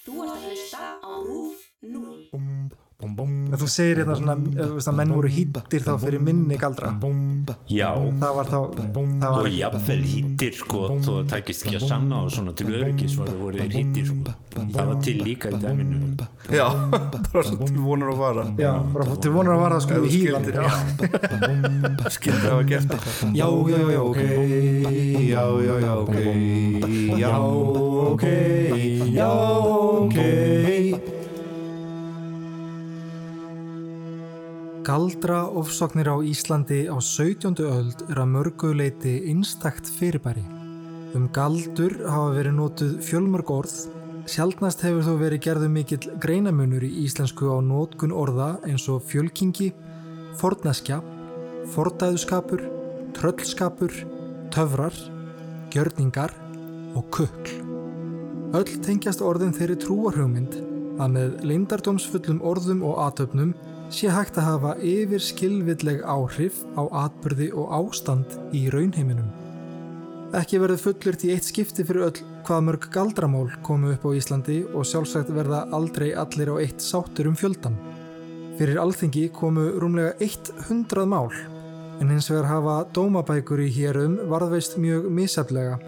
Þú ert að hlusta á RÚF 0. En þú segir hérna svona þú veist að menn voru hýttir þá fyrir minni galdra. Já, það var þá það og var, jafnvel hýttir sko, þó það tækist ekki að sanna og svona til öryggis var það voru þeir hýttir sko. það var til líka í dæminu. Já, bara svo til vonar að fara já, bara til vonar að vara að sko hýðan skildir, já. Skildir hafa gert það. Já, já, já, ok. Já, já, já, ok. Já, ok. Já, ok Galdra ofsóknir á Íslandi á 17. öld er að mörgu leiti einstakt fyrirbæri. Um galdur hafa verið notuð fjölmörg orð, sjaldnast hefur þó verið gerðu mikill greinamunur í íslensku á nótkun orða eins og fjölkingi, forneskja, fordæðuskapur, tröllskapur, töfrar, gjörningar og kukl. Öll tengjast orðin þeirri trúarhugmynd að með leindardómsfullum orðum og atöfnum sé hægt að hafa yfir skilvilleg áhrif á atbyrði og ástand í raunheiminum. Ekki verður fullurt í eitt skipti fyrir öll hvað mörg galdramál komu upp á Íslandi og sjálfsagt verða aldrei allir á eitt sáttur um fjöldan. Fyrir alþingi komu rúmlega 100 mál, en hins vegar hafa dómabækur í hérum varðveist mjög misaflega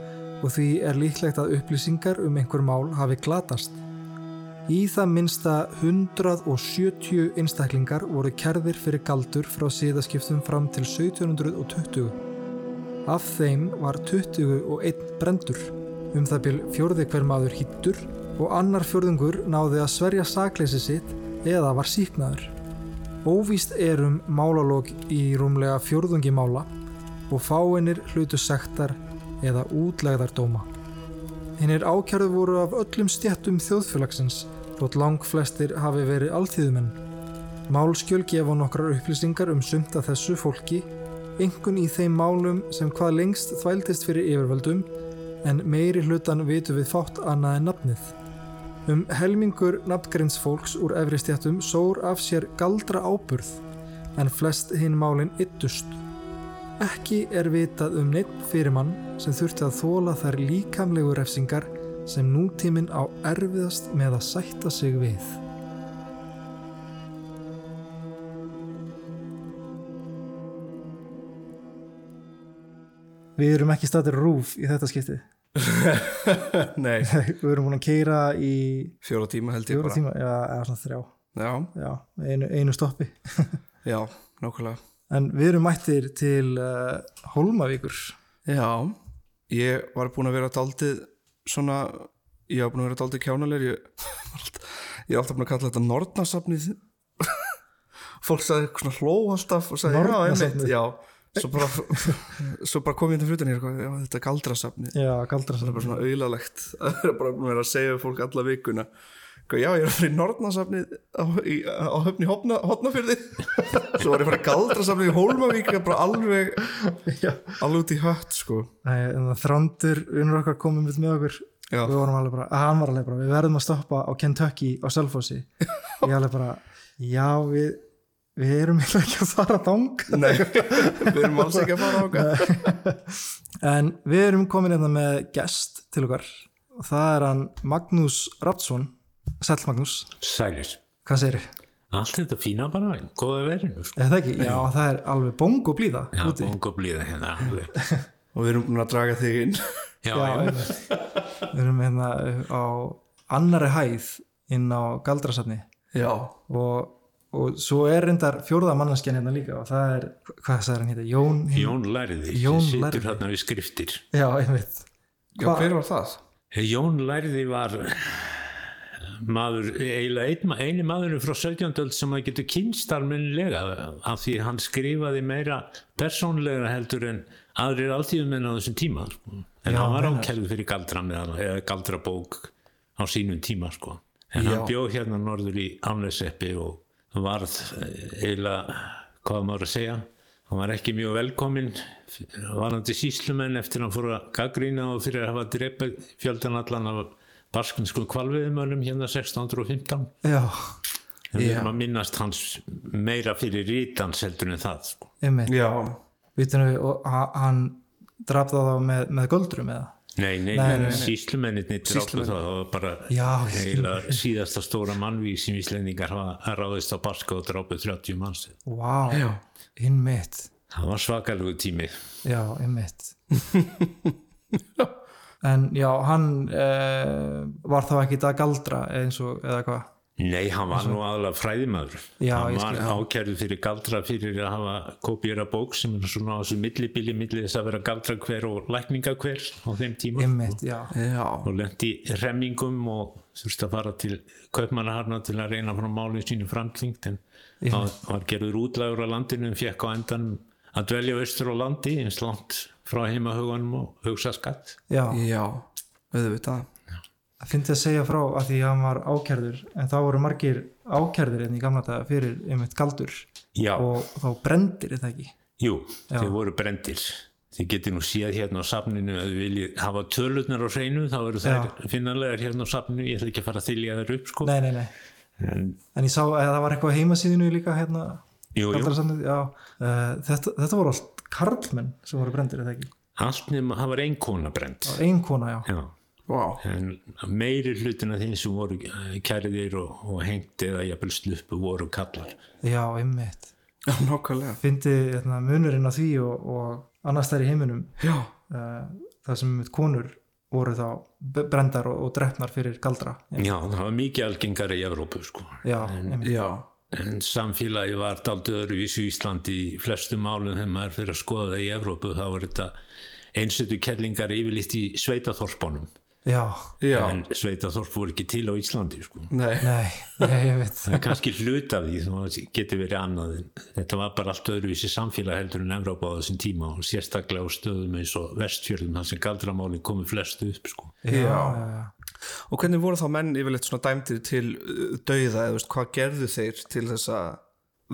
og því er líklegt að upplýsingar um einhver mál hafi glatast. Í það minsta 170 einstaklingar voru kerðir fyrir galdur frá síðaskiptum fram til 1720. Af þeim var 21 brendur, um það byl fjórði hver maður hýttur og annar fjórðungur náði að sverja sakleysi sitt eða var síknaður. Óvíst er um málalók í rúmlega fjórðungi mála og fáinir hlutu sektar eða útlegðardóma. Hinnir ákjörðu voru af öllum stjættum þjóðfélagsins þótt lang flestir hafi verið alþýðumenn. Málskjöl gefa nokkrar upplýsingar um sumt af þessu fólki, engun í þeim málum sem hvað lengst þvældist fyrir yfirvöldum en meiri hlutan vitu við fátt annað en nafnið. Um helmingur nafngrins fólks úr efri stjættum sór af sér galdra áburð en flest hinn málin yttust. Ekki er vitað um neitt fyrirmann sem þurfti að þóla þær líkamlegu refsingar sem nútíminn á erfiðast með að sætta sig við. Við erum ekki statir rúf í þetta skiptið. Nei, Við erum búin að keira í fjóra tíma held ég fjóra bara tíma, já, eða svona þrjá, Já, já, einu, einu stoppi. já, nákvæmlega En við erum mættir til uh, Hólmavíkur. Já, ég var búin að vera daldið svona, ég var búin að vera daldið kjánalegir ég, ég er alltaf búin að kalla þetta Nordnasafnið fólk sagði svona hló alltaf og sagði einmitt, já. Svo bara, svo bara kom ég til hlutin hér þetta er galdrasafnið. Já, galdra það er bara svona auðlalegt að vera bara búin að vera að segja fólk alla vikuna já, ég er að fara í Nordnasafnið á, á höfni hopnafyrði svo var ég að fara í galdrasafnið í Hólmavík bara alveg alveg út í hött sko. Þrándur, vinnur okkar komum við með okkur. Já. við vorum alveg bara, hann var alveg bara við verðum að stoppa á Kentucky á Selfossi. Ég alveg bara, já við við erum eiginlega ekki að fara þang Nei, við erum alls ekki að fara ákvæm en við erum komin hérna með gest til okkar. Og það er hann Magnús Rapsson Sæll Magnús, Sælis hvað segir þið? Allt þetta fína bara, góða verinu sko. Er það ekki? Já, það er alveg bongo blíða Já, úti. bongo blíða hérna og við erum búin að draga þig inn Já, Já, já, við erum hérna á annari hæð inn á galdrasafni Já, og, og svo er reyndar fjórða mannanskjan hérna líka og það er, hvað sagði hann hérna, Jón hinn- Jón Lærði Jón sem lærði. situr hérna við skriftir Já, einmitt já Hva- hver var það? Jón Lærði var maður, eiginlega ein, eini maðurinn frá 17. öld sem að getur kynst almennilega af því hann skrifaði meira persónlega heldur en aðrir alltíðumenn á þessum tíma sko. en Já, hann var ákærðu fyrir galdra með, eða galdrabók á sínum tíma sko. en hann Já. bjóð hérna norður í Ánleyseppi og varð eh, eiginlega hvað maður að segja hann var ekki mjög velkominn varandi síslumenn eftir að hann fór að gaggrína og fyrir að hafa drepa fjöldan allan af barskinskum kvalviðumönnum hérna 1615 Já, við erum að minnast hans meira fyrir rítans heldur en það sko. Já, Vitum við, og ha- hann draf það þá með, með göldrum eða? Nei, nei, Nei, nei, nei, nei. síslumennir drápu það, það var bara Já, heila síðasta stóra mannvík sem Íslendingar hafa ráðist á Baska og drápu 30 manns. Vá, innmitt Það var svakalegu tími. Já, einmitt En já, hann uh, var þá ekki að galdra eins og, eða hvað? Nei, hann var nú aðalega fræðimæður. Já, hann var ákærðu fyrir galdra fyrir að hafa kopjera bók sem er svona á þessu millibili milli þess að vera galdra hver og lækninga hver á þeim tíma. Einmitt, já, Já, og lendi í remmingum og þurfti að fara til kaupmannaharna til að reyna frá málið sínu framtvingt en það var gerður útlægur á landinu en fekk á endan að dvelja austur á landi eins langt frá heimahugunum og hugsa skatt. Já. Já, auðvitað. Það finnst að segja frá að því að hann var ákærður en þá voru margir ákærður enn í gamla daga fyrir einmitt galdur Já, og þá brendir þetta ekki? Jú, Já. þeir voru brendir þið getið nú séð hérna á safninu að þið viljið hafa tölurnar á hreinu þá eru þær finnanlegar hérna á safninu. Ég ætla ekki að fara að þylja þær upp sko. Nei, nei, nei, en, en ég sá að það var eitthvað heimasíðinu líka hérna jú, jú, uh, þetta, þetta voru allt karlmenn sem voru brendir þetta ekki? Allt nema það var ein kona brend ein kona, já, Já. En meiri hlutin af þeim sem voru eh, kæriðir og, og hengt eða jafnvel sluppu voru kallar já, nákvæmlega. Fyndi hérna, munurinn á því og, og annars þær í heiminum Já, uh, það sem konur voru þá brendar og, og drefnar fyrir galdra. Já, það var mikið algengari í Evrópu sko. já, einmitt, já, en samfélagi var daldið öðruvísu í Íslandi í flestum málum þegar maður fyrir að skoða það í Evrópu þá var þetta einsettu kellingar yfirleitt í sveitaþorpunum já, já en sveitaþorp voru ekki til á Íslandi sko. Nei, nei, nei, ég veit það er kannski hlut af því það getur verið annað en þetta var bara allt öðruvísi samfélag heldur en Evrópa á þessum tíma og sérstaklega á stöðum eins og vestfjörðum þar sem galdramálin komið flestu upp sko. já, Já. já, já. Og hvernig voru þá menn yfirleitt svona dæmdir til uh, dauða eða veist, hvað gerðu þeir til þess að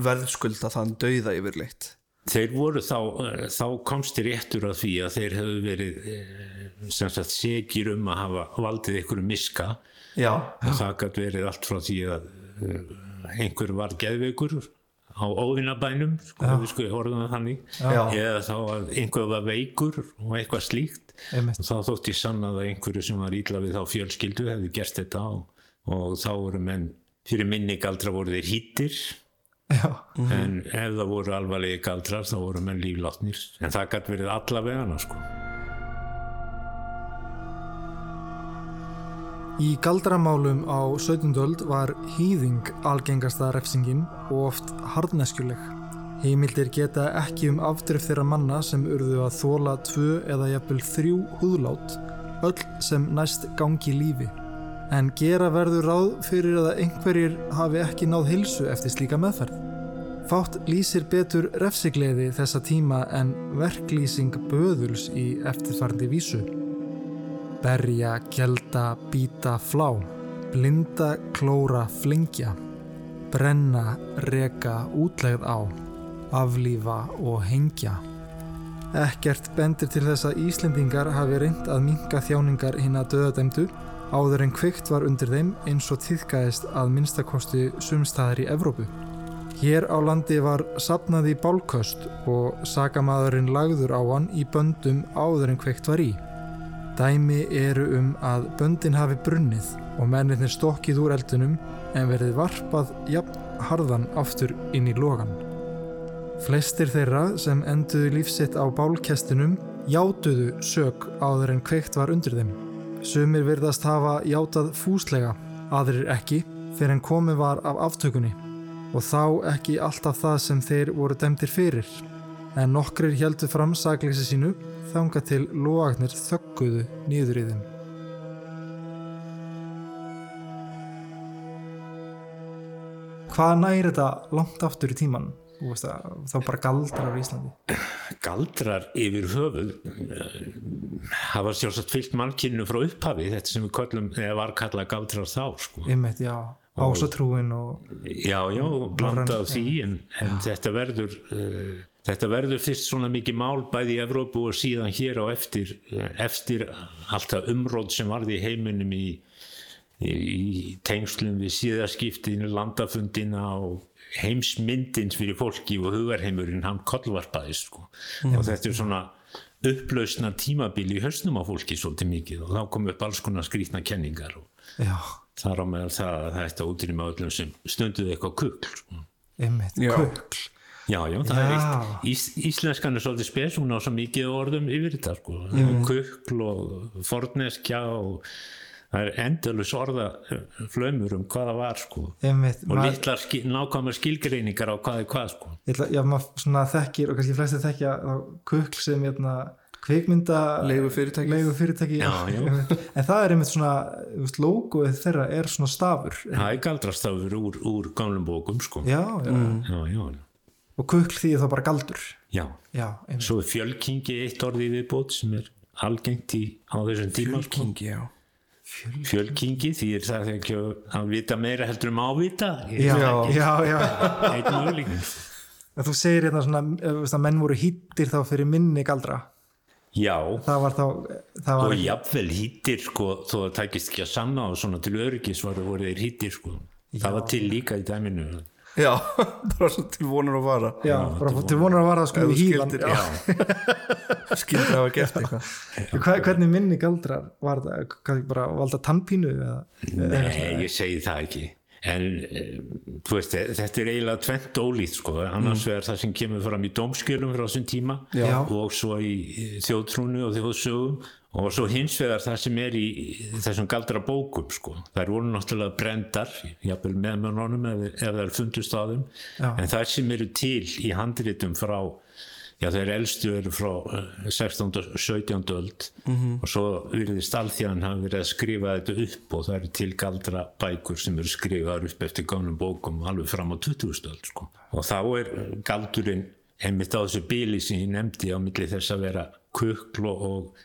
verðskulda þann dauða yfirleitt? Þeir voru þá, eh, þá komst þér réttur að því að þeir hefðu verið eh, sem sagt segir um að hafa valdið ykkur miska. Já, það gæti verið allt frá því að eh, einhver var geðveikur á óvinnabænum sko, við sko orðum það þannig. Já. eða þá að einhver var veikur og eitthvað slíkt og þá þótti sannað að einhverju sem var ítla við þá fjölskyldu hefði gert þetta og, og þá voru menn fyrir minni galdra voru þeir hýttir já, en ef það voru alvarlegi galdrar þá voru menn líflátnir en það gæti verið allavegana sko. Í galdramálum á 17. öld var hýðing algengasta refsingin og oft harðneskjuleg. Heimildir geta ekki um afdrif þeirra manna sem urðu að þóla tvö eða jafnvel þrjú húðlát, öll sem næst gangi lífi. En gera verður ráð fyrir að einhverjir hafi ekki náð hilsu eftir slíka meðferð. Fátt lýsir betur refsigleði þessa tíma en verklýsing böðuls í eftirfarandi vísu. Berja, gelda, býta, flá, blinda, klóra, flingja, brenna, reka, útlegð á, aflífa og hengja. Ekkert bendir til þess að Íslendingar hafi reynd að minka þjáningar hinn að döðadæmdu áður en kveikt var undir þeim eins og tíðgæðist að minnstakosti sumstaðar í Evrópu. Hér á landi var sapnað í bálköst og sakamadurinn lagður á hann í böndum áður en kveikt var í. Dæmi eru um að böndin hafi brunnið og mennirnir stokkið úr eldunum en verið varpað jafn harðan aftur inn í logan. Flestir þeirra sem enduðu lífsitt á bálkestinum játuðu sök áður en kveikt var undir þeim. Sumir virðast hafa játað fúslega, aðrir ekki, fyrir en komið var af aftökunni og þá ekki alltaf það sem þeir voru dæmdir fyrir. En nokkrir heldu fram sakleysi sínu þanga til loagnir þögguðu nýður í þeim. Hvað næri þetta langt aftur í tíman? Að þá bara galdrar á Íslandi. galdrar yfir höfuð eh, hafa sjálfsagt fyllt mannkynnu frá upphafi þetta sem við kallum, eða var kallað galdrar þá sko. Ymmit, já, ásatrúin og... já, já, blandað því en, en þetta verður uh, þetta verður fyrst svona mikið mál bæði í Evrópu og síðan hér á eftir eh, eftir alltaf umróð sem varði í heiminum í, í, í tengslum við síðaskiptinu landafundina og heimsmyndins fyrir fólki og hugarheimurinn hann kollvarpaði sko. og þetta er svona upplausna tímabil í hausnum á fólki svolítið mikið og þá kom upp alls konar skrýtna kenningar og Já, þar á meðal það að það ætti að útrýma öllum sem stunduði eitthvað kukl sko. kukl. Já, já, það er Já. eitt Ís, Íslenskan er svolítið spes, hún á svo mikið orðum yfir þetta, sko, kukl og forneskja og það er endalus orða flömur um hvað það var, sko. Einmitt, og maður- litlar skil, nákvæmar skilgreiningar á hvað er hvað, sko. Ætla, já, maður svona þekkir og kannski flesti þekkja kukl sem hérna, kvikmynda Leigufyrirtæki. leigufyrirtæki Já, já. en það er einmitt svona logoið þeirra er svona stafur. Það er galdrastafur úr, úr gamlum bókum, sko. Já, já. já, já, og kukl því þá bara galdur. Já. svo er fjölkingi eitt orði viðbót sem er algengt í, á þessum tíma, sko. Kingi, já fjölkingi því er það ekki að, vita meira heldur um ávita já, já, já. þú segir hérna svona eh, menn voru hýttir þá fyrir minni galdra. Já, það var þá það var og jafnvel hýttir sko, þó það tækist ekki að sanna og svona til öryggis var voru þeir hýttir sko. það var til líka í dæminu Já, bara svo til vonar að vara. Já, bara til vonar að vara sko þú hýðan skildir, að hafa gert eitthvað. Hva, hvernig minni galdrar var það? Hvað, bara valda tannpínu eða nei, ég segi það ekki. En eh, þú veist, þetta er eiginlega tvent ólíkt sko, annars Mm. er það sem kemur fram í dómskjölum frá þessum tíma Já. og svo í þjóðtrúnu og þjóðsögum og svo hins vegar það sem er í þessum galdra bókum sko. þær voru náttúrulega brendar jafnvel með mönnunum ef, ef það er fundust á þeim en þær sem eru til í handritum frá já þeir elstu eru frá eh, 16. og 17. öld -hmm. og svo virðist alþjóðan hafa verið að skrifa þetta upp og það eru til galdra bækur sem eru skrifaðar upp eftir gamlum bókum alveg fram á 20. öld sko. og þá er galdurinn einmitt á þessu bíli sem ég nefndi á milli þess að vera kukl og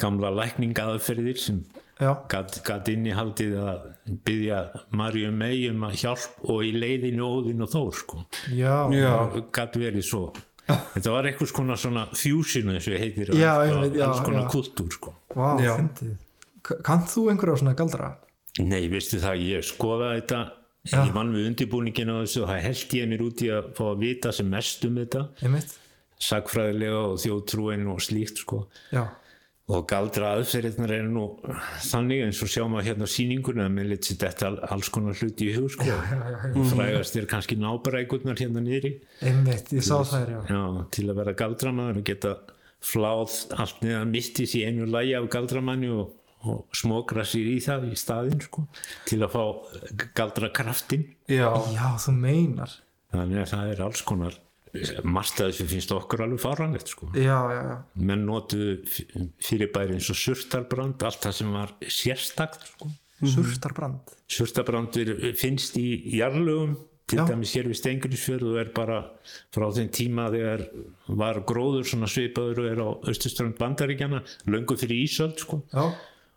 gamla lækningaðferðir sem já, gat, gat innihaldið að byggja Marju mei um að hjálp og í leiðinu óðin og þór sko. Já, Já, gat verið svo. Þetta var einhvers konar svona fusion eins og heitir Já, á- einmitt, já, alls konar já. kultúr sko. Vá, Já. fyndið. K- Kannt þú einhverja svona galdra? nei, veistu það, ég skoða þetta. Já. ég vann við undirbúningin á þessu og það held ég mér út í að fá að vita sem mest um þetta. Sagfræðilega og þjóðtrúin og slíkt sko. Já, og galdra aðferðirnar er nú þannig eins og sjáum að hérna á sýningunni að mér lit sér þetta alls konar hluti í hug sko. frægast er kannski nábrækurnar hérna niðri einmitt, ég sá þær, já. Já, til að vera galdramaður og geta fláð allt neðan mistis í einu lægi af galdramanni og, og smokra sér í það í staðinn sko, til að fá galdrakraftin já, Já, þú meinar. þannig að það er alls konar margt að þessu finnst okkur alveg fáranlegt sko. Já, já, já. menn notuðu fyrirbæri eins og surtarbrand allt það sem var sérstakt sko. Surtarbrand. surtabrandur finnst í jarlögum til Já. dæmis hér við Stengurinsfjörð og er bara frá þeim tíma þegar var gróður svona svipaður og er á austurströnd bandaríkjana löngu fyrir Ísöld sko Já,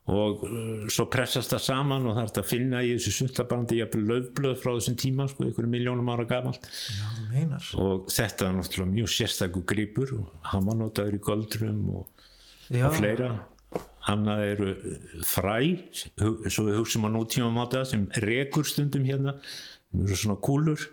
og uh, svo pressast það saman og það er hægt að finna í þessu surtabrandi jafnvel löfblöð frá þessum tíma sko, einhverju miljónum ára gamalt. Já, og þetta er náttúrulega mjög sérstakur gripur og notaður í göldrum og og fleira. Annað eru fræ hu- svo við hugsim á nútíma máta sem rekur stundum hérna. Það eru svona kúlur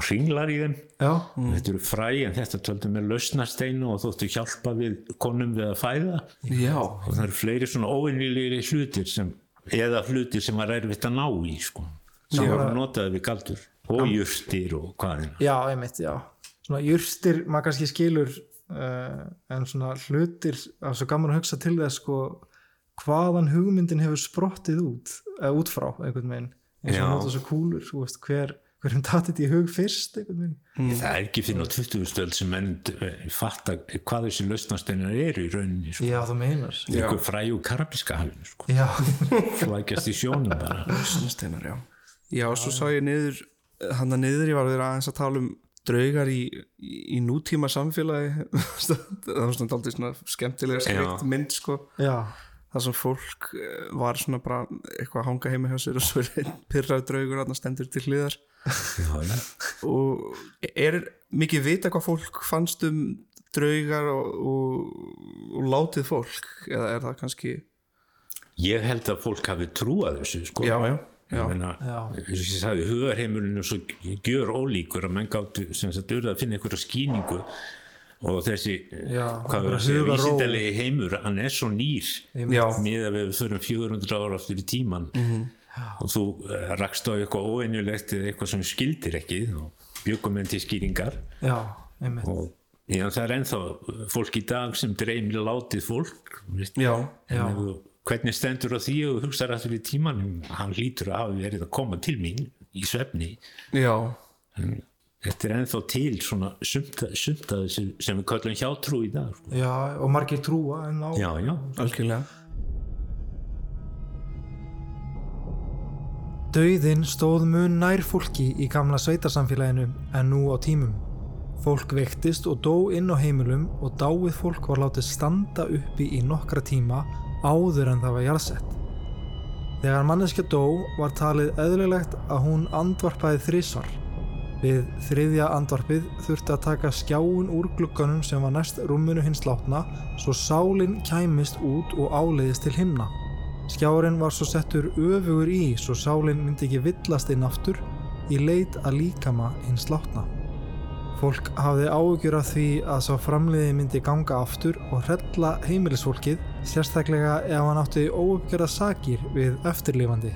ringlar í þeim. Já, þetta eru fræ en þetta töldum með lausnasteinu og þóttu hjálpa við konum við að fæða. Já. Og það eru fleiri svona óvinnilegri hlutir sem, eða hlutir sem var erfitt að ná í sko, sem voru notaði við galdur. Og jurtir og hvað er já, einmitt, já. Svona jurstir, maður kannski skilur uh, en svona hlutir, það er svo gaman að hugsa til þess sko hvaðan hugmyndin hefur sprottið út, eða út frá einhvern veginn, eins og nota svo kúlur, þú veist, hver, hverjum tatið í hug fyrst veginn. það er ekki fyrir á 20. stöld sem menn eh, fatta hvað þessi lausnasteinar eru í rauninni sko. Já, þú meinar. einhver fræ úr karabíska hafinu sko. Já, flækjast í sjónum bara Steinar, já Já, svo sá ég niður hann að niður ég var að vera aðeins að tala um draugar í, í, nútíma samfélagi það var svona daldið svona skemmtilega skreitt Já. mynd sko já, það sem fólk eh, var svona bara eitthvað að hanga heima hjá sér og svo er einn pyrraður draugur að stendur til hliðar. Og er mikið vita hvað fólk fannst um draugar og, og, og látið fólk? Eða er það kannski ég held að fólk hafi trúað þessu sko. já, já, Ég já, meina, Já. eins og ég sagði, hugarheimurinn er svo gjör ólíkur að menn gáttu sem sagt urða að finna einhverja skýningu. Og þessi að vísindalegi heimur hann er svo nýr Já, miða við fyrir 400 ára fyrir tíman og þú uh, rakst á eitthvað óeinjulegt eða eitthvað sem skildir ekki og bjögum enn til skýringar. Já, og já, það er ennþá fólk í dag sem dreymir látið fólk já, En þú, hvernig stendur á því og hugsaður aftur í tímanum? Hann lítur að hafa verið að koma til mín í svefni. Já, þetta er ennþá til svona sumt sumt af þessu sem við kallum hjátrú í dag sko. Já, og margir trúa en á algjörlega Dauðin stóð mun nær fólki í gamla sveitarsamfélaginu en nú á tímum. Fólk vektist og dó inn á heimilum og dáið fólk var látið standa uppi í nokkra tíma áður en það var jarðsett. Þegar manneskja dó var talið eðlilegt að hún andvarpaði þrísvar. Við þriðja andvarpið þurfti að taka skjáun úr glugganum sem var næst rúmunu hins látna svo sálinn kæmist út og áleiðist til himna. Skjárin var svo settur öfugur í svo sálinn myndi ekki villast inn aftur í leit að líkama hins látna. Fólk hafði áhugjur af því að sá framliði myndi ganga aftur og hrella heimilisfólkið, sérstaklega ef hann átti óuppgerða sakir við eftirlifandi.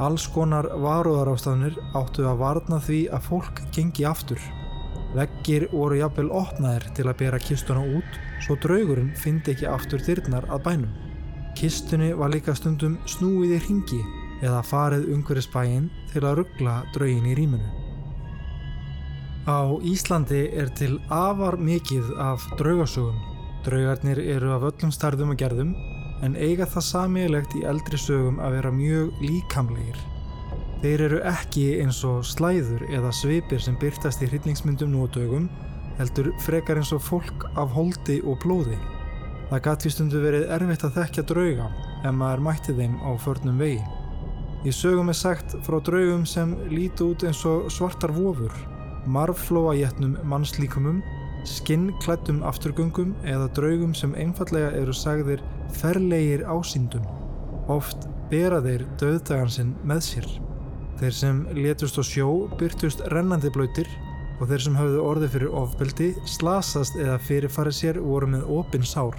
Alls konar varúðarástafnir áttu að varna því að fólk gengi aftur. Veggir voru jafnvel opnaðir til að bera kistuna út svo draugurinn fyndi ekki aftur dyrnar að bænum. Kistunni var líka stundum snúið í ringi eða farið umhverjus bæinn til að ruggla draugin í rýmunu. Á Íslandi er til afar mikið af draugasögum. Draugarnir eru af öllum starðum og gerðum en eiga það samílegt í eldri sögum að vera mjög líkamlegir. Þeir eru ekki eins og slæður eða svipir sem byrtast í hryllingsmyndum dögum, heldur frekar eins og fólk af holdi og blóði. Það því stundu verið erfitt að þekkja drauga ef maður mætti þeim á förnum vegi. Í sögum er sagt frá draugum sem líti út eins og svartar vofur, marflóajetnum mannslíkumum, skinnklættum afturgöngum eða draugum sem einfallega eru sagðir ferlegir ásýndum. Oft bera þeir döðdagan sinn með sér. Þeir sem létust á sjó byrtust rennandi blöytir og þeir sem höfðu orðið fyrir ofbeldi slasast eða fyrirfarið sér voru með opin sár.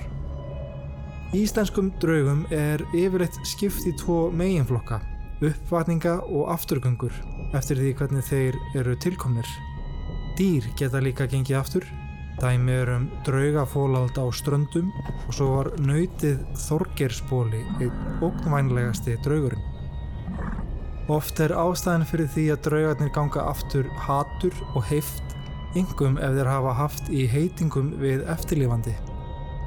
Íslenskum draugum er yfirleitt skipt í tvo meginflokka, uppvatninga og afturgöngur, eftir því hvernig þeir eru tilkomnir. Dýr geta líka gengið aftur, dæmi er um draugafólald á ströndum og svo var nautið Þorgeirsbóli einn ógnvænlegasti draugurinn. Oft er ástæðan fyrir því að draugarnir ganga aftur hatur og heift, yngum ef þeir hafa haft í heitingum við eftirlifandi.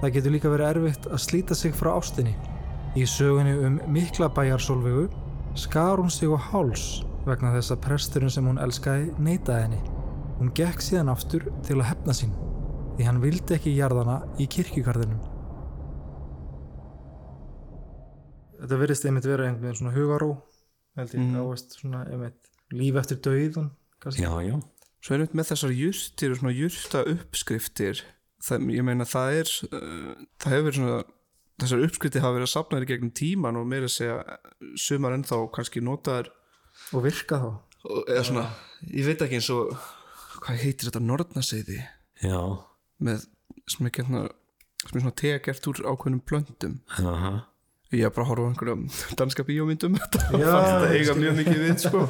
Það getur líka verið erfitt að slíta sig frá ástinni. Í sögunni um Miklabæjarsólvegu skar hún sig á háls vegna þess að presturinn sem hún elskaði neitaði henni. Hún gekk síðan aftur til að hefna sín, því hann vildi ekki jarðana í kirkjugarðinum. Þetta verðist einmitt vera einhvern veginn svona hugaró, held ég, Mhm. ávist svona einmitt líf eftir dauðun, kannski. já, já Svo erum við með þessar jurtir og svona jurta uppskriftir það, ég meina það er uh, það hefur verið svona þessar uppskriftir hafa verið að safna þér í gegnum tíman og meira að segja sumar ennþá kannski notaðar Og virka þá. og- eða svona, ég veit ekki eins og hvað heitir þetta nortnaseiði já, með sem er hérna sem er svona tega gert úr ákveðnum plöntum. Aha ég er bara að horfa á einhverjum danska bíómyndum þetta Já, fannst þetta eiga mjög mikið við sko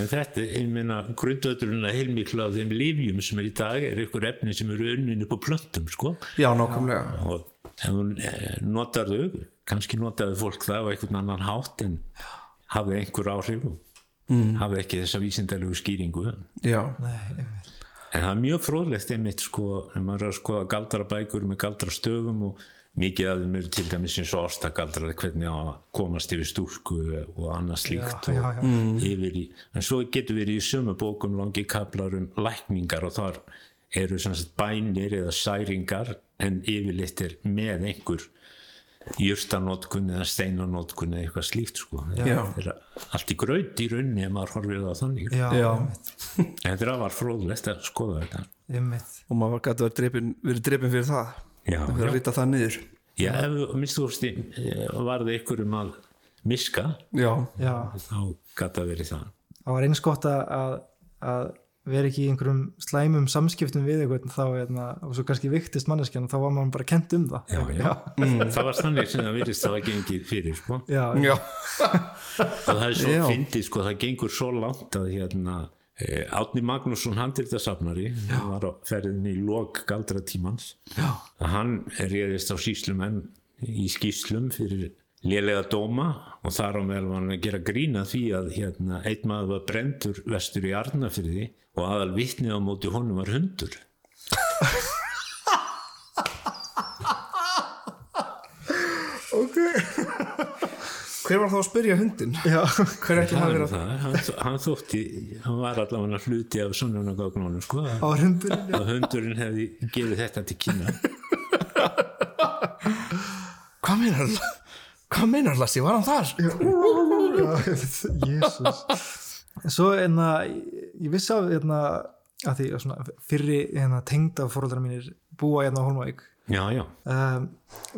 En þetta, ég meina, grundvöldurinn að heilmikla af þeim lífjum sem er í dag er ykkur efni sem eru unnin upp á plöntum, sko. já, nákvæmlega Og ef hún eh, notar þau, kannski notaði fólk það á einhvern annan hátt en hafði einhver áhrif og hafði ekki þessa vísindalegu skýringu. já, Nei. En það er mjög fróðlegt einmitt, sko, ef maður er að skoða galdrabækur með galdrastöfum og mikið af þeim eru til dæmis eins og ástakaldrar hvernig á að komast yfir stúlku og annað slíkt Já, já, og já. yfir í, en svo getur verið í sömu bókum langi kaplar um lækningar og þar eru sem sagt bænir eða særingar en yfirleitt er með einhver jurtanótkun eða steinanótkun eða eitthvað slíkt sko. Já. það er allt í graut í raunni ef maður horfir það þannig Já, Já. en þetta var fróðlegt að skoða þetta einmitt. og maður gæti verið drepin, verið drepin fyrir það já, að vera að rita það niður. Já, ef minnstu úrsti varði ykkur um að miska já, Já, þá gæti að verið það. Það var eins gott að, að, að vera ekki í einhverjum slæmum samskiptum við einhvern þá hérna, og svo kannski viktist manneskjan þá var maður bara kent um það. Já, já. það var þannig sem það virðist það var gengið fyrir sko. já, það er svo fyndið sko, það gengur svo langt að hérna eh, Átni Magnússon handildasafnari var á ferðinni í lok galdra tímans. Hann reyðist á síslumenn í skýslum fyrir lélega dóma og þar á meðal var hann að gera grína því að hérna, einn maður var brendur vestur í Arnafyrði og aðal vitnið á móti honum var hundur hver var þá að spyrja hundin? já, Hver ekki er verið að það, hann, hann þótti hann var allavega hluti af sonnunagögnunum sko, á hundurinn að hundurinn hefði gefið þetta til kynna. Hvað meinar Hvað meinar Lassi, var hann þar? Jésús Svo enna, ég vissi af enna, að því að svona, fyrri enna, tengda fóröldra mínir búa hérna á Holmavík já, já, um,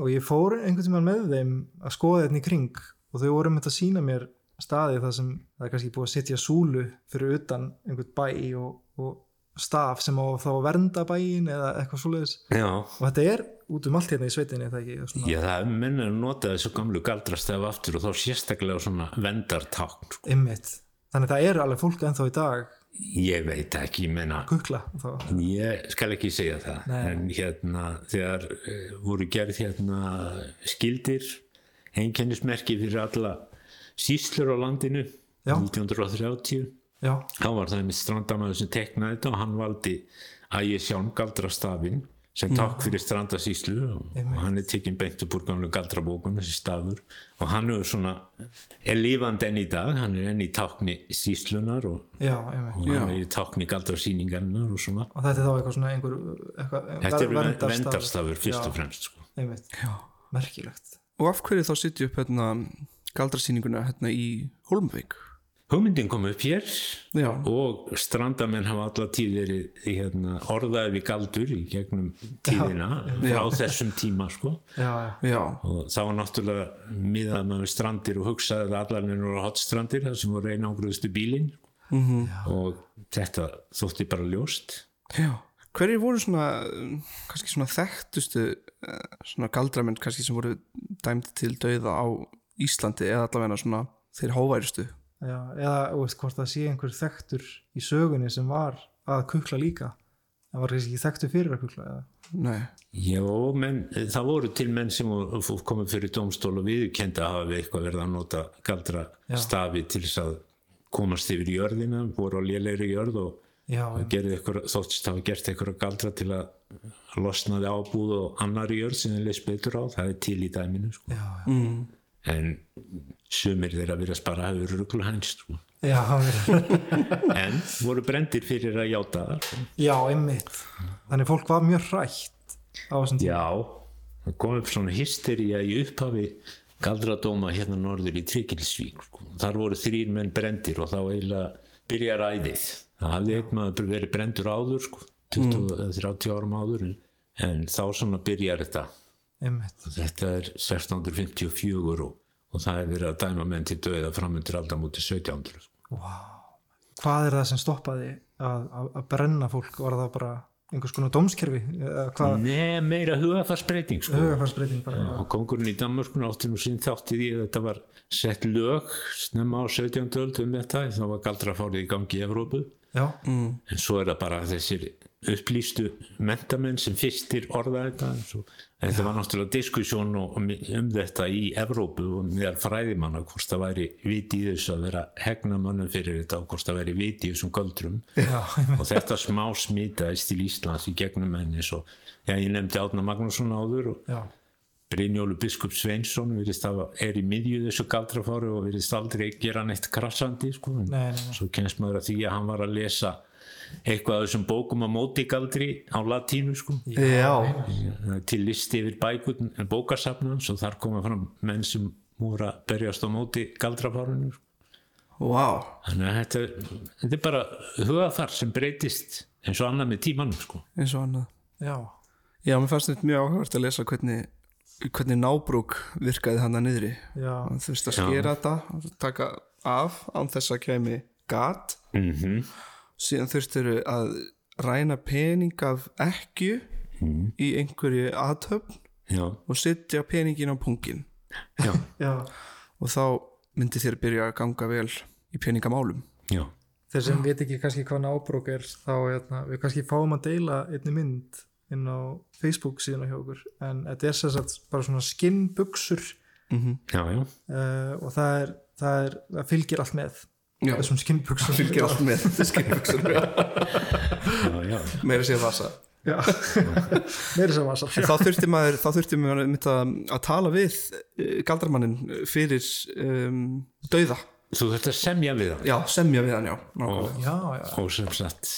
og ég fór einhvern tímann með þeim að skoða þetta í kring og þau voru með að sína mér staði þar sem það er kannski búið að setja súlu fyrir utan einhvern bæ og, og staf sem á þá vernda bæin eða eitthvað svoleiðis já og þetta er út um allt hérna í sveitinni það ekki svona, Já, það er menn að nota þessu gamlu galdrastef aftur og þá sérstaklega svona vendartákn. sko. Þannig að það er alveg fólk ennþá í dag Ég veit ekki, ég menna, kukla þá. ég skal ekki segja það, Nei. en hérna þegar uh, voru gerð hérna skildir, einkennismerki fyrir alla síslur á landinu, Já. 1930, Já, þá var það með strandamæður sem teknaði þetta og hann valdi að ég sjálf galdrastafinn sem takk fyrir strandasíslu og, og hann er tekinn beint upp úr gamlu galdrabókun þessi stafur og hann er svona er lífandi enn í dag, hann er enn í tákni síslunar og, já, og hann er í tákni galdrasýningarnar og svona. Og þetta er þá eitthvað svona einhver eitthvað, þetta er vendarstafur fyrst Já, og fremst sko. Merkilegt. Og af hverju þá sitja upp hérna galdrasýninguna hérna í Holmvík? hugmyndin kom upp hér Já, og strandamenn hafa alla tíð verið hérna, orðaði við galdur í gegnum tíðina frá þessum tíma sko. Já, já, já, og það var náttúrulega miðað með strandir og hugsaði að allarinn voru hotstrandir það sem voru einangruðustu bílinn. Mhm. og þetta þótti bara ljóst. Já. Hverjir voru svona, um, kannski svona þekktustu eh, svona galdramenn kannski sem voru dæmdi til dauða á Íslandi eða allavega svona þeir hóværustu? já. Eða, þú veist, hvort það sé einhver þekktur í sögunni sem var að kukla líka. Það var ekki þekktur fyrir að kukla. Eða. Nei, Já, menn, það voru til menn sem komið fyrir dómstól og viðkenda að hafa eitthvað verið að nota galdra stafi til þess að komast yfir jörðina, voru á lélegri jörð og Þóttist hafa gert eitthvað galdra til að losnaði ábúð og annari jörð sem þeir leist betur á, það er til í dæminu sko. já, já. mm. en sumir þeirra virðast bara hafa verið ruggluhænst sko. Já, já, en voru brendir fyrir að játa það sko. já, einmitt. Þannig fólk var mjög hrætt á þessum tíma. já, það kom upp svona hystería í upphafi galdradóma hérna norður í Tryggilsvík sko. þar voru þrýr menn brendir og þá eiginlega byrja ræðið það hafði einn maður verið brendur áður sko, 20 eða 30 árum áður en, en þá svona byrjar þetta Einmitt. Þetta er 1654 og, og það er verið að dæma menn til döða framundir aldamóti 1700. Hvað er það sem stoppaði að, að, að brenna fólk? Var það bara einhvers konar dómskerfi? Nei, meira hugafarsbreyting sko. Hugafarsbreyting bara. Og kongurinn í Danmörkun átti nú sín þátt í því að þetta var sett lög snemma á 17. öld um þetta þá var galdrafárið í gangi í Evrópu Mm. en svo er það bara þessir upplýstu mentamenn sem fyrstir orða þetta. En þetta var náttúrulega diskussjón og- um, þetta í Evrópu og meðal fræðimanna hvort það væri viti í þessu að vera hegna mönnum fyrir þetta og hvort það væri viti í þessum göldrum. Já, og þetta smá smitaðist til Íslands í gegnum henni. Svo, já, ég nefndi Átna Magnússon áður og já, Brynjólu biskup Sveinsson virðist að er í miðju þessu galdrafári og virðist aldrei gera neitt krassandi sko. Nei, nei, nei. svo kemst maður að því að hann var að lesa eitthvað af þessum bókum að móti galdri á latínu sko. Já, til listi yfir bækur bókarsafnans og þar koma fram menn sem voru að berjast á móti galdrafárinu sko. vá þannig að þetta, er- þetta er bara hugafar sem breytist eins og annað með tímanum sko. eins og annað já, Já, mér fannst þetta mjög áhugavert að lesa hvernig hvernig nábrúk virkaði hann að niðri. Já, hann þurfti að skera þetta taka af án þess að kemi gat. Mm síðan þurftur að ræna pening af ekkju í einhverju aðtöfn já, og setja peningin á pungin. Já, Já. og þá myndi þér byrja að ganga vel í peningamálum. Já, Þeir sem veit ekki kannski hvað nábrók er þá hérna, við kannski fáum að deila einni mynd inn á Facebook síðan hjá okkur. En þetta er sér sagt bara svona skinnbuxur. Mm já, já, uh, og það er, það er það fylgir allt með. Já. þessum skinnbuxum fylgir allt með. Já, já. meira sér vasa. Sem vasar En þá þurfti maður, þá þurfti maður einmitt að, að tala við uh, galdramannin fyrir um, dauða. Þú þurft að semja við hann. Já, semja við hann, já. nákvæmlega. og, Já, já, og sem sagt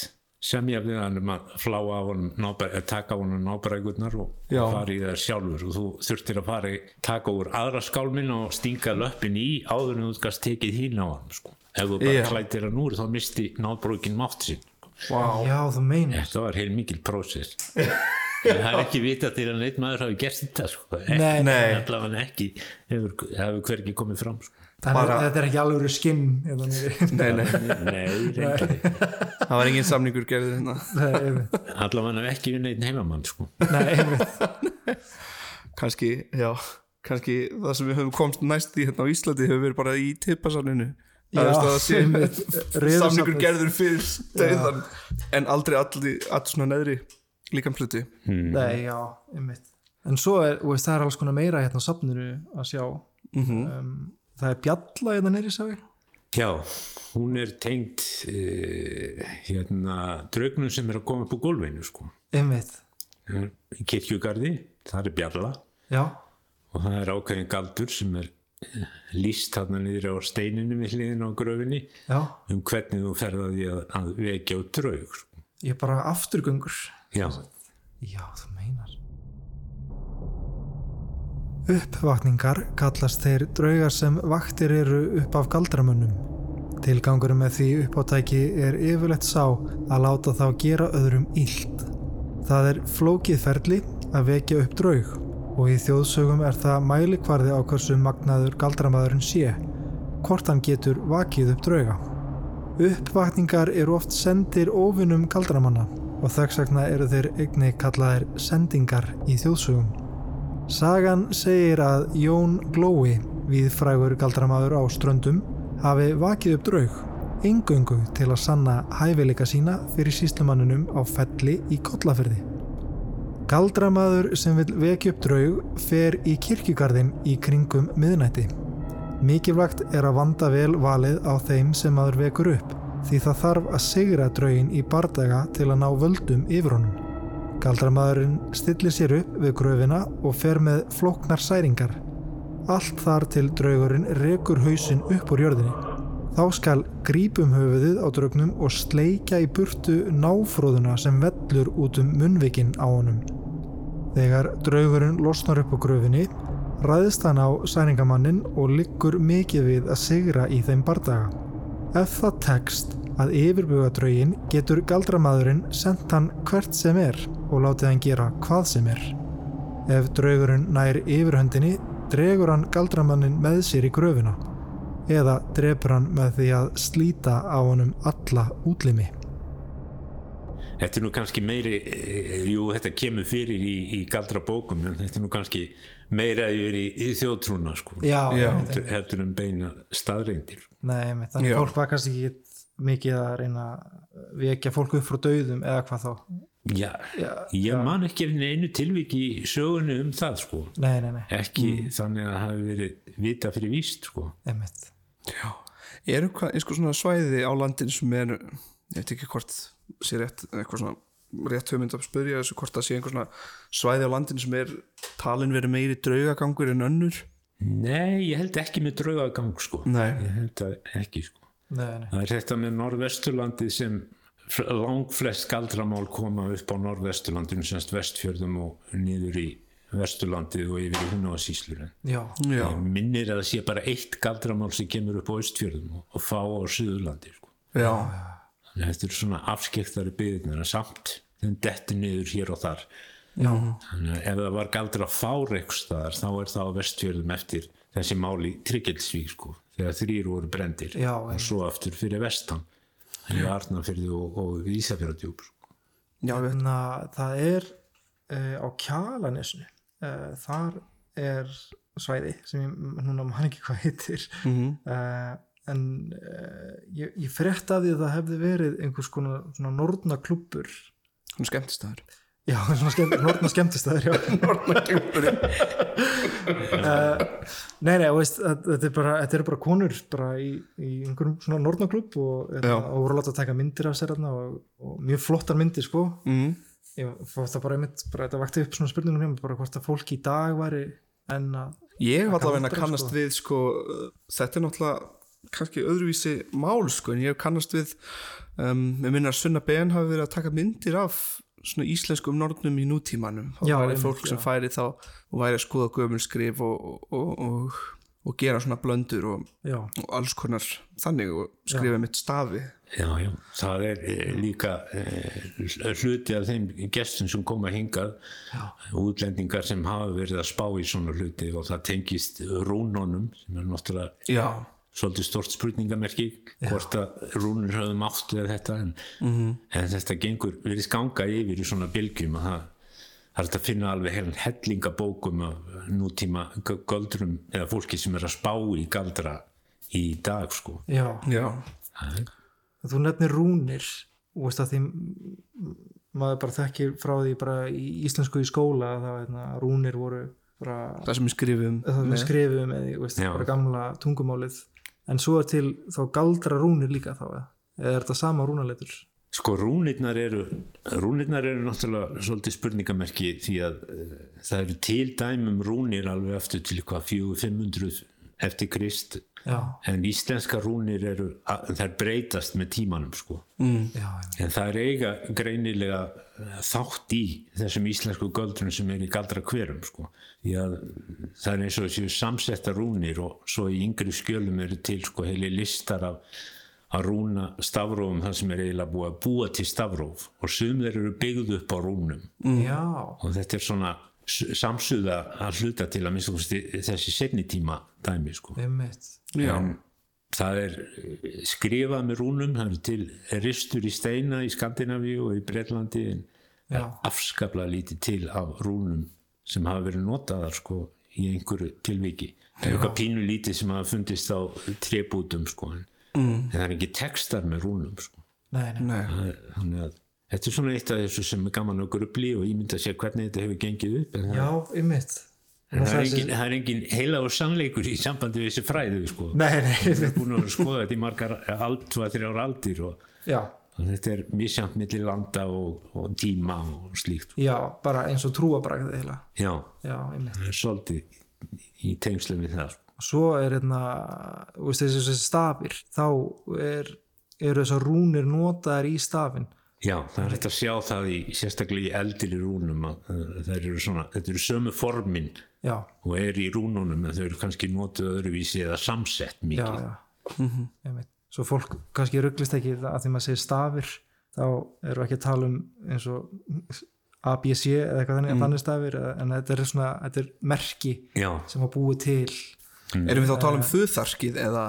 semja við hann um að flá af honum taka af honum nábrækurnar og, Já. fara í það sjálfur og þú þurftir að fara í taka úr aðra skálmin og stinga löppin í áður en þú skast tekið hín á hann sko. ef þú bara Já. klætir hann úr þá misti nábrókin mátt sín Vá. já, þú meinar þetta var heil mikil prósess en það er ekki vita til að neitt maður hafi gert þetta sko. Nei, nei. allavega ekki hefur, hefur hvergi komið fram sko. Þannig Bara- að þetta er ekki alveg skinn hérna. Nei, nei, nei, það var engin samningur gerðið hérna. Allavega ekki við neitt heimamann sko. Nei, einmitt. Kannski, já, kannski það sem við höfum komst næst í hérna á Íslandi hefur verið bara í tippasafninu. Já, Það veist að það sé einmitt. Samningur gerður fyrir dauðan en aldrei allir, allir svona neðri líkamsluti. Nei, já, einmitt. En svo er, þú veist, það er alls konar meira hérna á safninu að sjá. Mhm. um, það er bjalla hérna neyri, sá ég. Já, hún er tengt uh, hérna draugnum sem er að koma upp á gólfinu sko. Einmitt. í kirkjugarði, það er bjalla Já, og það er ákveðin galdur sem er eh, lýst þarna niður á steininu við hliðin á gröfinni já. um hvernig þú ferðaði að, að vekja á draug sko. Ég er bara afturgöngur. Já, Já, þú meinar. Uppvakningar kallast þeir draugar sem vaktir eru upp af galdramönnum. Tilgangurum með því uppátæki er yfirleitt sá að láta þá gera öðrum illt. Það er flókið ferli að vekja upp draug og í þjóðsögum er það mælikvarði á hversu magnaður galdramæðurinn sé, hvort hann getur vakið upp drauga. Uppvakningar eru oft sendir óvinnum galdramanna og vegna eru þeir einni kallaðir sendingar í þjóðsögum. Sagan segir að Jón Glói, við frægur galdramaður á ströndum, hafi vakið upp draug, engöngu til að sanna hæfileika sína fyrir síslumanninum á felli í kollafyrði. Galdramaður sem vil vekja upp draug fer í kirkjugarðin í kringum miðnætti. Mikilvægt er að vanda vel valið á þeim sem maður vekur upp því það þarf að sigra draugin í bardaga til að ná völdum yfir honum. Galdramaðurinn stillir sér upp við gröfina og fer með flóknar særingar. Allt þar til draugurinn rekur hausinn upp úr jörðinni. Þá skal grípum höfuðið á draugnum og sleikja í burtu náfróðuna sem vellur út um munnvikinn á honum. Þegar draugurinn losnar upp á gröfinni, ræðist hann á særingamannin og liggur mikið við að sigra í þeim bardaga. Ef það tekst að yfirbuga draugin getur galdramaðurinn sendt hann hvert sem er og látið hann gera hvað sem er. Ef draugurinn nær yfirhöndinni, dregur hann galdramannin með sér í gröfina eða drepur hann með því að slíta á honum alla útlimi. þetta er nú kannski meiri eh, jú, þetta kemur fyrir í, í galdra bókum en þetta er nú kannski meira yfir í, í þjóðtrúna sko. Já, Já. heldur, heldur um beina staðreindir Nei, þannig Já. fólk var kannski ekki mikið að reyna að vekja fólk upp frá dauðum eða hvað þá. Já, Já, ég man ekki einu tilviki í sögunni um það sko. Nei, nei, nei, ekki þannig að það hafi verið vita fyrir víst sko. einmitt. Eru hvað, einhver svona svæði á landin sem er, ég veit ekki hvort sé rétt, eitthvað svona rétt hugmynd að spyrja þessu hvort það sé einhver svona svæði á landin sem er talin verið meiri draugagangur en önnur Nei, ég held ekki með draugagang sko. Nei. ég held að ekki sko. Nei, nei. það er þetta með norðvesturlandi sem langflest galdramál koma upp á norðvesturlandinu semst vestfjörðum og niður í vesturlandið og yfir í ég minnir að það sé bara eitt galdramál sem kemur upp á östfjörðum og, og fá á Suðurlandi sko. já, Þannig að þetta eru svona afskektari byggðin en samt þeim dettur niður hér og þar. Já, þannig að ef það var galdra fár eitthvað staðar þá er það á vestfjörðum eftir þessi máli Tryggilsvík sko þegar þrýr voru brendir Já, og svo aftur fyrir vestan í Arnafyrði og, og Ísafjörðardjúb sko. Já, að það er uh, á Kjalanesnu uh, þar er svæði sem ég núna man ekki hvað heitir. Mm uh, en ég, ég frétt að því að það hefði verið einhvers konar svona nortna klubbur hann skemmtist það já, svona skemmt, nortna skemmtistæður já. uh, nei, nei, veist, að- þetta er bara, þetta eru bara konur bara í, í einhverjum svona nortna klubb og, hérna, og voru að láta að taka myndir af sér og, og mjög flottar myndir sko mm. ég fór það bara einmitt, bara þetta vakti upp svona spurningum hjá bara hvort að fólk í dag væri en að, Ég hef allavega aldrei, kannast sko. við sko, þetta er náttúrulega kannski öðruvísi mál sko, en ég hef kannast við um, með minna að Sunna Ben hafi verið að taka myndir af svona íslenskum nornum í nútímanum. Það væri fólk sem já. færi þá og væri að skoða gömul skrif og, og, og, og gera svona blöndur og alls konar þannig og skrifa mitt stafi. Já, já, það er eh, líka eh, hluti af þeim gestum sem koma hingað útlendingar sem hafa verið að spá í svona hluti og það tengist rúnunum sem er náttúrulega Já, svolítið stort spurningamerki hvort að rúnur höfum átt við þetta en, en þetta gengur verið ganga yfir í svona bylgjum að það það er að finna alveg heilan hellingabókum af nútíma g- göldrum eða fólki sem er að spá í galdra í dag sko. Já. Já, Það þú nefnir rúnir og veist að því maður bara þekkir frá því bara í íslensku í skóla að það hérna, rúnir voru bara það sem við skrifum það við skrifum eða veist, bara gamla tungumálið en svo er til þá galdra rúnir líka þá eða? Er þetta sama rúnaleitur Sko rúnirnar eru rúnirnar eru náttúrulega svolítið spurningamerki því að uh, það eru til dæmum rúnir alveg eftir til hvað 400-500 eftir Krist já, en íslenska rúnir eru þær breytast með tímanum sko. Já, en það er eiga greinilega þátt í þessum íslensku göldrun sem er í galdra hverum sko. Því að það er eins og þessu samsetta rúnir og svo í yngri skjölum eru til sko heili listar af að rúna stafrófum það sem er eiginlega búið að búa til stafróf. Og sum þeir eru byggð upp á rúnum. Já. Og þetta er svona samsuða að hluta til að minnst þessi setni tíma dæmi sko. Það er eh, skrifað með rúnum það er til ristur í steina í Skandinavíu og í Breitlandi afskaplega lítið til af rúnum sem hafa verið notaðar sko í einhverju tilviki. Það er eitthvað pínu lítið sem hafa fundist á trébútum sko en, en það er ekki textar með rúnum sko. Nei, nei. Er- þannig að þetta er svona eitt af þessu sem er gaman að grubli og ímynda sér hvernig þetta hefur gengið upp en já, einmitt. en það, er engin, það er engin heila og sannleikur í sambandi við þessi fræðu sko. Nei, nei, Við erum búin að skoða þetta í margar ald, tvað, þrjár aldir og, og þetta er misjant millir landa og, og tíma og slíkt. já, bara eins og trúabrækðið heila Já, já, svolítið í tengslum við það. og svo er hérna þú veist, þessi, stafir þá er, eru þessar rúnir notaðar í stafin Já, það er hægt að sjá það í sérstaklega í eldri rúnum að það eru svona, þetta eru sömu formin já, og er í rúnunum en þau eru kannski notuð öðruvísi eða samsett já, mikið. já einmitt. svo fólk kannski rugglist ekki að því maður segir stafir þá eru ekki að tala um eins og ABC eða eitthvað þannig, þannig stafir eða- en þetta er svona, þetta er merki Já, sem að búið til. Erum við þá að tala um fuðarkið eða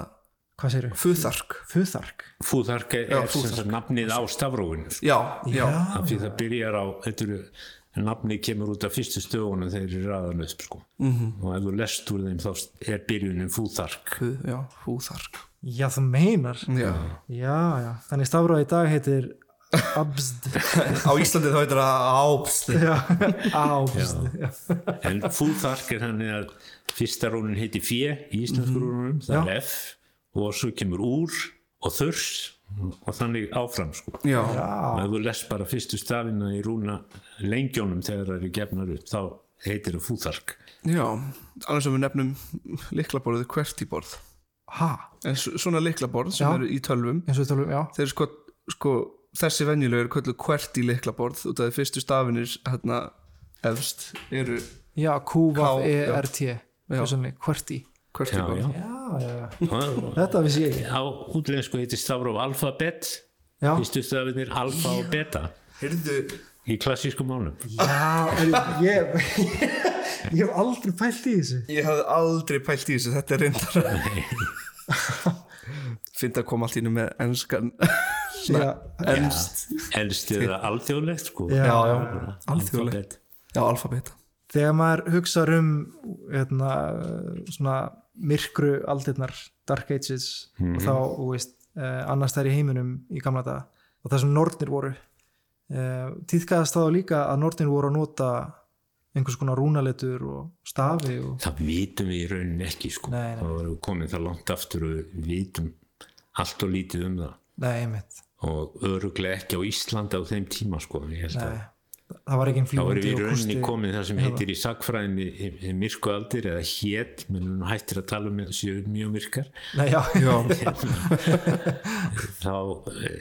hvað segir þau? fuðark? Fuðark fúðark er, Já, er sem fúþark. sagt nafnið á stafrófinu. Já, já, af því það byrjar á eru, nafni kemur út af fyrstu stöðunum þegar þeir eru raðan upp sko. -hmm. og ef þú lest úr þeim þá er byrjunin fúþark Fuð, já fúðark já, þú meinar Já. já, já, þannig stafráð í dag heitir absd Á Íslandi þá heitir það absd já. en fúþark er þannig að fyrsta rónin heiti fjö í íslensku rónunum það Já. er F og svo kemur úr og þurs og þannig áfram sko. Já, og ef þú lest bara fyrstu stafina í rúna lengjónum þegar það eru gefnar upp þá heitir það fúþark. Já. Alveg sem við nefnum liklaborðið kvertiborð ha, En svona liklaborð sem Já. eru í tölvum. Og talum, já. Þeir sko, sko þessi venjulegu eru kölluð kverti liklaborð út af því fyrstu stafinir hérna efst eru já, Q-V-E-R-T Já. hverti já, kvertiborð já. já, já, þetta vissi ég ekki. Á útlensku heitir stafróf alfabet fyrstu stafinir alfa og beta. Heyrðu, í klassískum málum. Já, en ég ég hef aldrei pælt í þessu. Ég hafði aldrei pælt í þessu Þetta er reyndar Fyndi að koma allt í einu með Já. ennst Elst eða alþjóðlegt sko. Já. Já, alþjóðlegt. Já, alfabet þegar maður hugsa um hérna, svona myrkru aldirnar, Dark Ages og þá, þú veist, eh, annars þær í heiminum í gamla daga og það sem nornir voru eh, tíðkaðast þá líka að nornir voru að nota einhvers konar rúnaletur og stafi og Það vitum við í rauninni ekki sko. Nei, nei. Það voru komin það langt aftur og við vitum allt og lítið um það nei, einmitt, og öruglega ekki á Íslandi á þeim tíma sko. Ég held að nei það var ekki þá erum við í rauninni kosti komin það sem heitir í sagfræðinni myrku aldir eða hét, menn hún hættir að tala um að séu mjög myrkar nei, já, Já, þá e,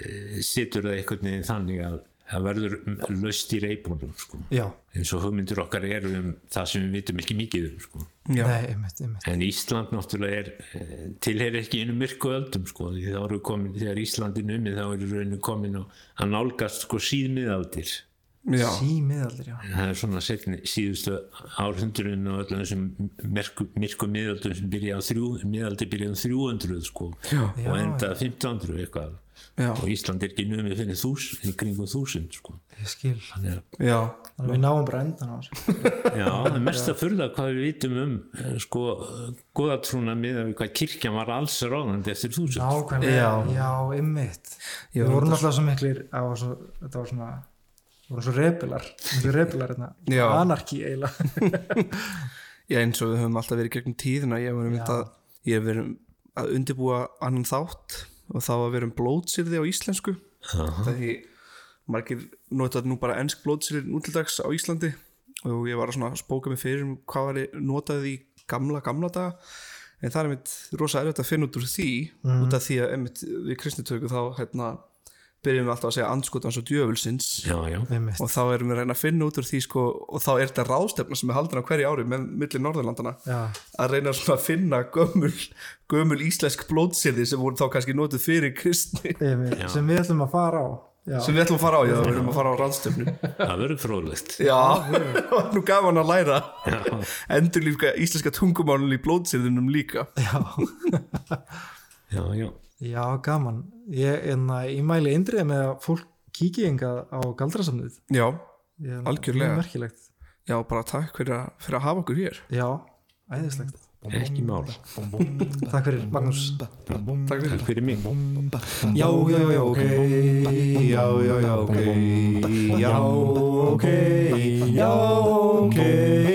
situr það einhvern veginn þannig að það verður löst í reybunum sko. já, eins og hugmyndir okkar eru um það sem við vitum ekki mikið um sko. nei, einmitt, einmitt en Ísland náttúrulega er eh, tilheyrir ekki einu myrku öldum sko. því þá eru komin, þegar Íslandin umið þá eru rauninu komin að nálgast sko, síðmiðaldir símiðaldir, já, það er svona setni, síðustu árhundurinn og öllum þessum myrku, miðaldum sem byrja á þrjú, miðaldi byrja á 300 sko, Já. og enda 1500 eitthvað. Já, og Ísland er ekki numið fyrir þús, í kringum þúsund sko. ég skil. Þannig að já, við náum bara endan á þessu. Já, það er mest að furða hvað við vitum um eh, sko, góðatrúna með hvað kirkjan var alls ráðandi eftir þúsund. Já. já, einmitt. Já, við vorum alltaf svo miklir á svo, þetta var svona við vorum svo repilar, svo repilar hérna, anarki eiginlega. Já, eins og við höfum alltaf verið gegnum tíðina, ég hef verið að ég verið að undirbúa annan þátt og þá að vera um blótsýrði á íslensku. Því margir notað nú bara ennsk blótsýrði nútildags á Íslandi og ég var að spóka mig fyrir um hvað var notað í gamla, gamla daga. En það er einmitt rosa erfitt að finna út úr því út af því að einmitt við kristnitöku þá hérna byrjum við alltaf að segja andskotans og djöfulsins. Já, já, og þá erum við að reyna að finna út úr því sko, og þá er þetta ráðstefna sem er haldin á hverju ári með milli Norðurlandana já, að reyna að finna gömul, gömul íslensk blótsýrði sem voru þá kannski notuð fyrir kristni. Sem við ætlum að fara á. Já, sem við ætlum að fara á, já, við erum að fara á ráðstefnu. Það verður fróðlegt. Já, nú gaman að læra. Endur líka íslenska tungumálun í blótsýrðunum líka. Já, Já, já, gaman ég, enna, ég mæli indrið með að fólk kíki engað á galdrasamnið Já, Ég- Algjörlega. merkilegt já, bara takk fyrir að, fyrir að hafa okkur hér já, æðislegt ekki mál. takk fyrir Magnús Takk fyrir Takk fyrir mig. já, já, já, ok já, já, já, ok já, ok já, ok